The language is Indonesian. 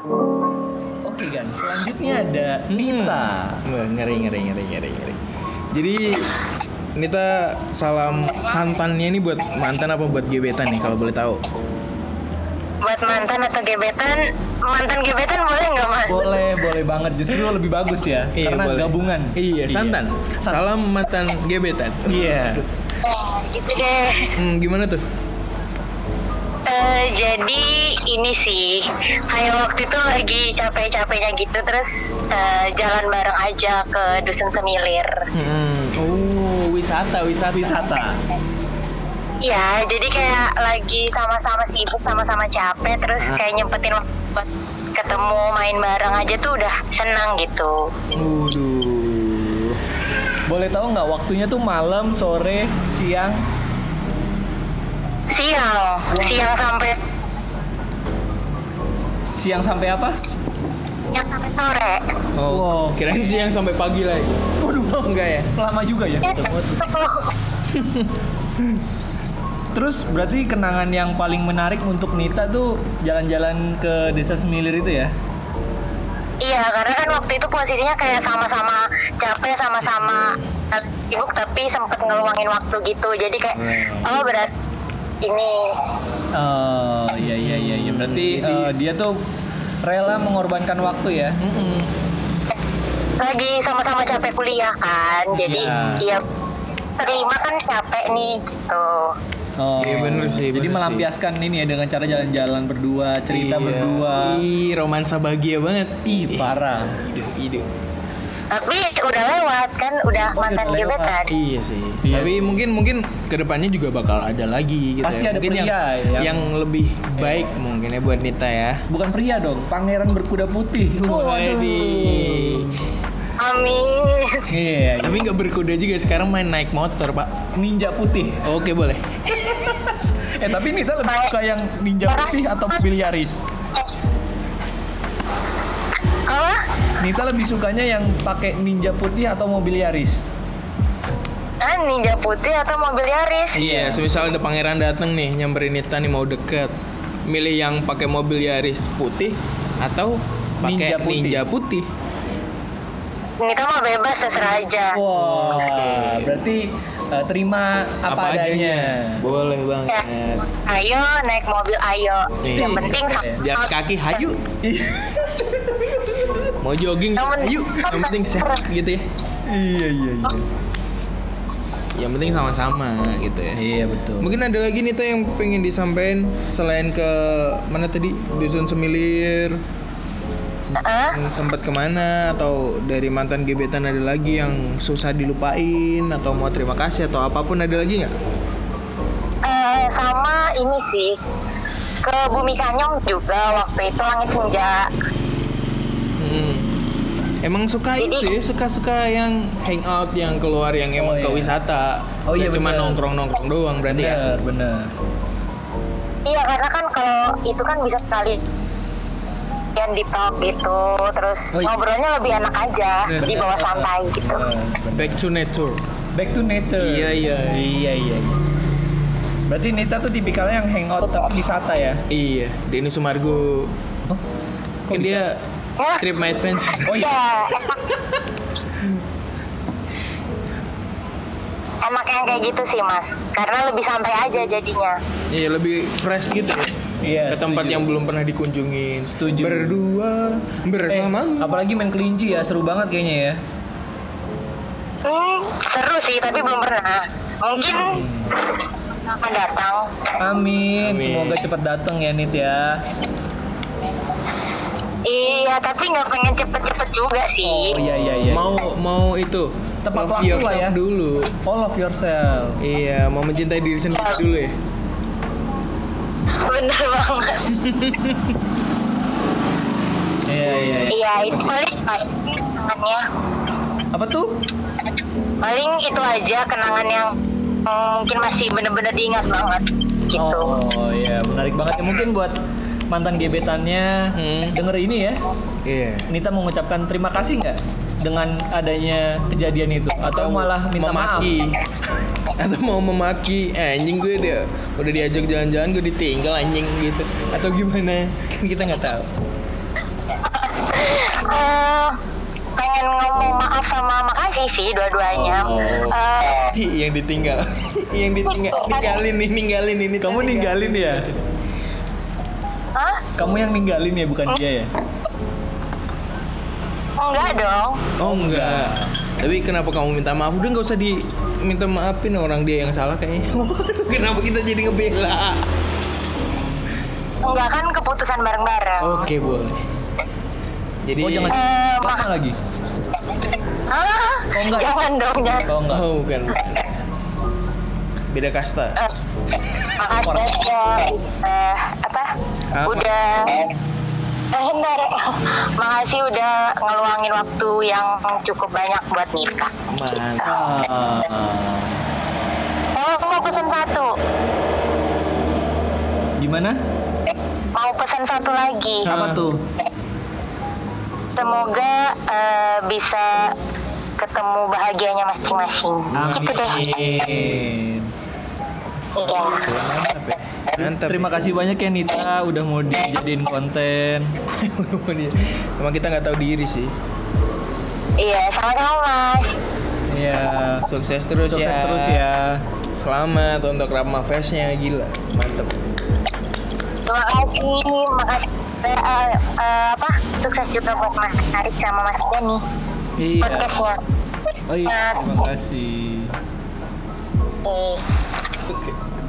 Oke kan, selanjutnya ada Hmm. Nita. Wah, ngeri ngeri ngeri ngeri ngeri. Jadi Nita salam santannya ini buat mantan apa buat gebetan nih kalau boleh tahu? Buat mantan atau gebetan, mantan gebetan boleh nggak mas? Boleh, boleh banget. Justru lebih bagus ya, Iya, karena boleh. gabungan. Iya, santan. San- Salam mantan gebetan. Iya. Eh, gitu deh. Hmm, gimana tuh? Eh, jadi ini sih kayak waktu itu lagi capek-capeknya gitu terus eh, jalan bareng aja ke dusun semilir. Hmm, oh, wisata, wisata. Wisata. Iya, jadi kayak lagi sama-sama sibuk, sama-sama capek, terus Ah. kayak nyempetin waktu buat ketemu main bareng aja tuh udah senang gitu. Waduh. Boleh tahu nggak waktunya tuh malam, sore, siang? Siang, siang sampai Siang sampai apa? siang sampai sore. Oh, Wow. kirain siang sampai pagi lagi. Waduh, oh, enggak ya? Lama juga ya. Ya, Semut. Terus berarti kenangan yang paling menarik untuk Nita tuh jalan-jalan ke Desa Semilir itu ya? Iya, karena kan waktu itu posisinya kayak sama-sama capek, sama-sama sibuk tapi sempet ngeluangin waktu gitu. Jadi kayak Hmm. oh berat ini Oh iya iya iya iya. berarti Jadi- eh, dia tuh rela mengorbankan waktu ya. Mm-mm. lagi sama-sama capek kuliah kan. Jadi Iya. iya terlima kan capek nih gitu. Oh. Iya, bener sih, Jadi bener sih. melampiaskan ini ya dengan cara jalan-jalan berdua, cerita Iya. berdua. Ih, romansa bahagia banget. Ih parah. Ide, ide. Tapi udah lewat kan, udah Oh, mantan udah gebetan. Iya sih. Iya Tapi sih. mungkin mungkin ke depannya juga bakal ada lagi gitu. Pasti ya. ada mungkin yang, pria yang- yang lebih baik mungkin ya buat Nita ya. Bukan pria dong, pangeran berkuda putih. Waduh. Amin. Iya, Tapi nggak berkuda juga sekarang main naik motor pak. ninja putih. Oke boleh. Eh tapi Nita lebih suka yang ninja putih atau mobil Apa? Nita lebih sukanya yang pakai ninja putih atau mobil Yaris? Ah, ninja putih atau mobil Yaris? Iya, semisal ada pangeran dateng nih nyamperin Nita nih mau deket, milih yang pakai mobil Yaris putih atau pakai Ninja putih. ninja putih. Nita mah bebas terserah aja. Wah, Oke. berarti eh, terima apa, adanya. Boleh Ya, banget. ayo naik mobil ayo. Iya. Yang penting sama Jalan kaki hayu. Mau jogging Yang penting- hayu. Yang penting sehat gitu ya. Iya iya iya. Yang penting sama-sama gitu ya. Iya betul. Mungkin ada lagi nih tuh yang pengen disampaikan selain ke mana tadi dusun semilir yang sempat ke mana atau dari mantan gebetan ada lagi yang susah dilupain atau mau terima kasih atau apa pun ada lagi nggak? Eh, sama ini sih ke Bumi Kanyong juga waktu itu langit senja. Emang suka Jadi- itu ya suka-suka yang hangout yang keluar yang emang Oh, ke iya. wisata. Oh, iya, cuma bener. nongkrong-nongkrong doang berarti ya. bener bener. Iya karena kan kalau itu kan bisa sekali yang di talk gitu, terus Oh, iya. ngobrolnya lebih enak aja Bener. di bawah santai gitu. Back to nature. Back to nature. Iya, iya. Iya iya. iya. Berarti Nita tuh tipikalnya yang hangout tapi wisata ya? Iya, Denny Sumargo. Oh, kok Kan bisa? Trip my advance. Oh iya. ya enak. Enak yang kayak gitu sih mas, karena lebih santai aja jadinya. Iya, lebih fresh gitu ya. Iya. ke tempat setuju. yang belum pernah dikunjungin. Setuju. Berdua Eh, bersama. apalagi main kelinci ya, seru banget kayaknya ya. Hmm, seru sih, tapi belum pernah. Mungkin akan datang. Amin. Amin. Semoga cepat datang ya Nit ya. Iya, tapi nggak pengen cepet-cepet juga sih. Oh iya iya iya. mau mau itu Tepat love waktu lah yourself ya. dulu. Oh, love yourself. Iya, mau mencintai diri sendiri dulu ya. Bener banget. Iya iya. iya. Iya, itu paling sih kenangannya. Apa tuh? Paling itu aja kenangan yang mm, mungkin masih bener-bener diingat banget gitu. Oh iya, menarik banget ya. Mungkin buat mantan gebetannya Hmm. denger ini ya. Iya. Nita mau mengucapkan terima kasih nggak dengan adanya kejadian itu atau malah minta maaf? memaki. Atau mau memaki, eh, anjing gue udah udah diajak jalan-jalan gue ditinggal anjing gitu. Atau gimana? Kan kita nggak tahu. Eh, pengen ngomong maaf sama makasih sih dua-duanya. Oh. Eh, yang ditinggal yang ditinggal ninggalin nih ninggalin ini Kamu ninggalin ya? Kamu yang ninggalin ya bukan dia ya? Enggak dong. oh enggak tapi kenapa kamu minta maaf udah nggak usah diminta maafin orang dia yang salah kayaknya kenapa kita jadi ngebela Enggak kan keputusan bareng-bareng. oke boleh jadi Oh jangan Eh, Mana ma- lagi? Hah? Oh, enggak. Jangan dong, jangan. Oh enggak. oh bukan beda kasta Eh, makasih ya eh, apa? Apa? Udah Eh, bentar. Makasih udah ngeluangin waktu yang cukup banyak buat nikah. mantap. Kalau mau pesan satu, Gimana? mau pesan satu lagi. Apa tuh? Semoga eh, bisa ketemu bahagianya masing-masing. Gitu deh. Iya. mantap ya mantap Terima kasih banyak ya Nita udah mau dijadiin konten. emang kita nggak tahu diri sih Iya, sama-sama Mas. Iya. sukses terus Sukses ya terus ya. selamat untuk Rama Fest-nya gila mantep Terima kasih, makasih. Eh, eh, apa? Sukses juga buat Mas Arik sama Mas Dani Iya. podcastnya. Oh iya, terima kasih. 어떡해.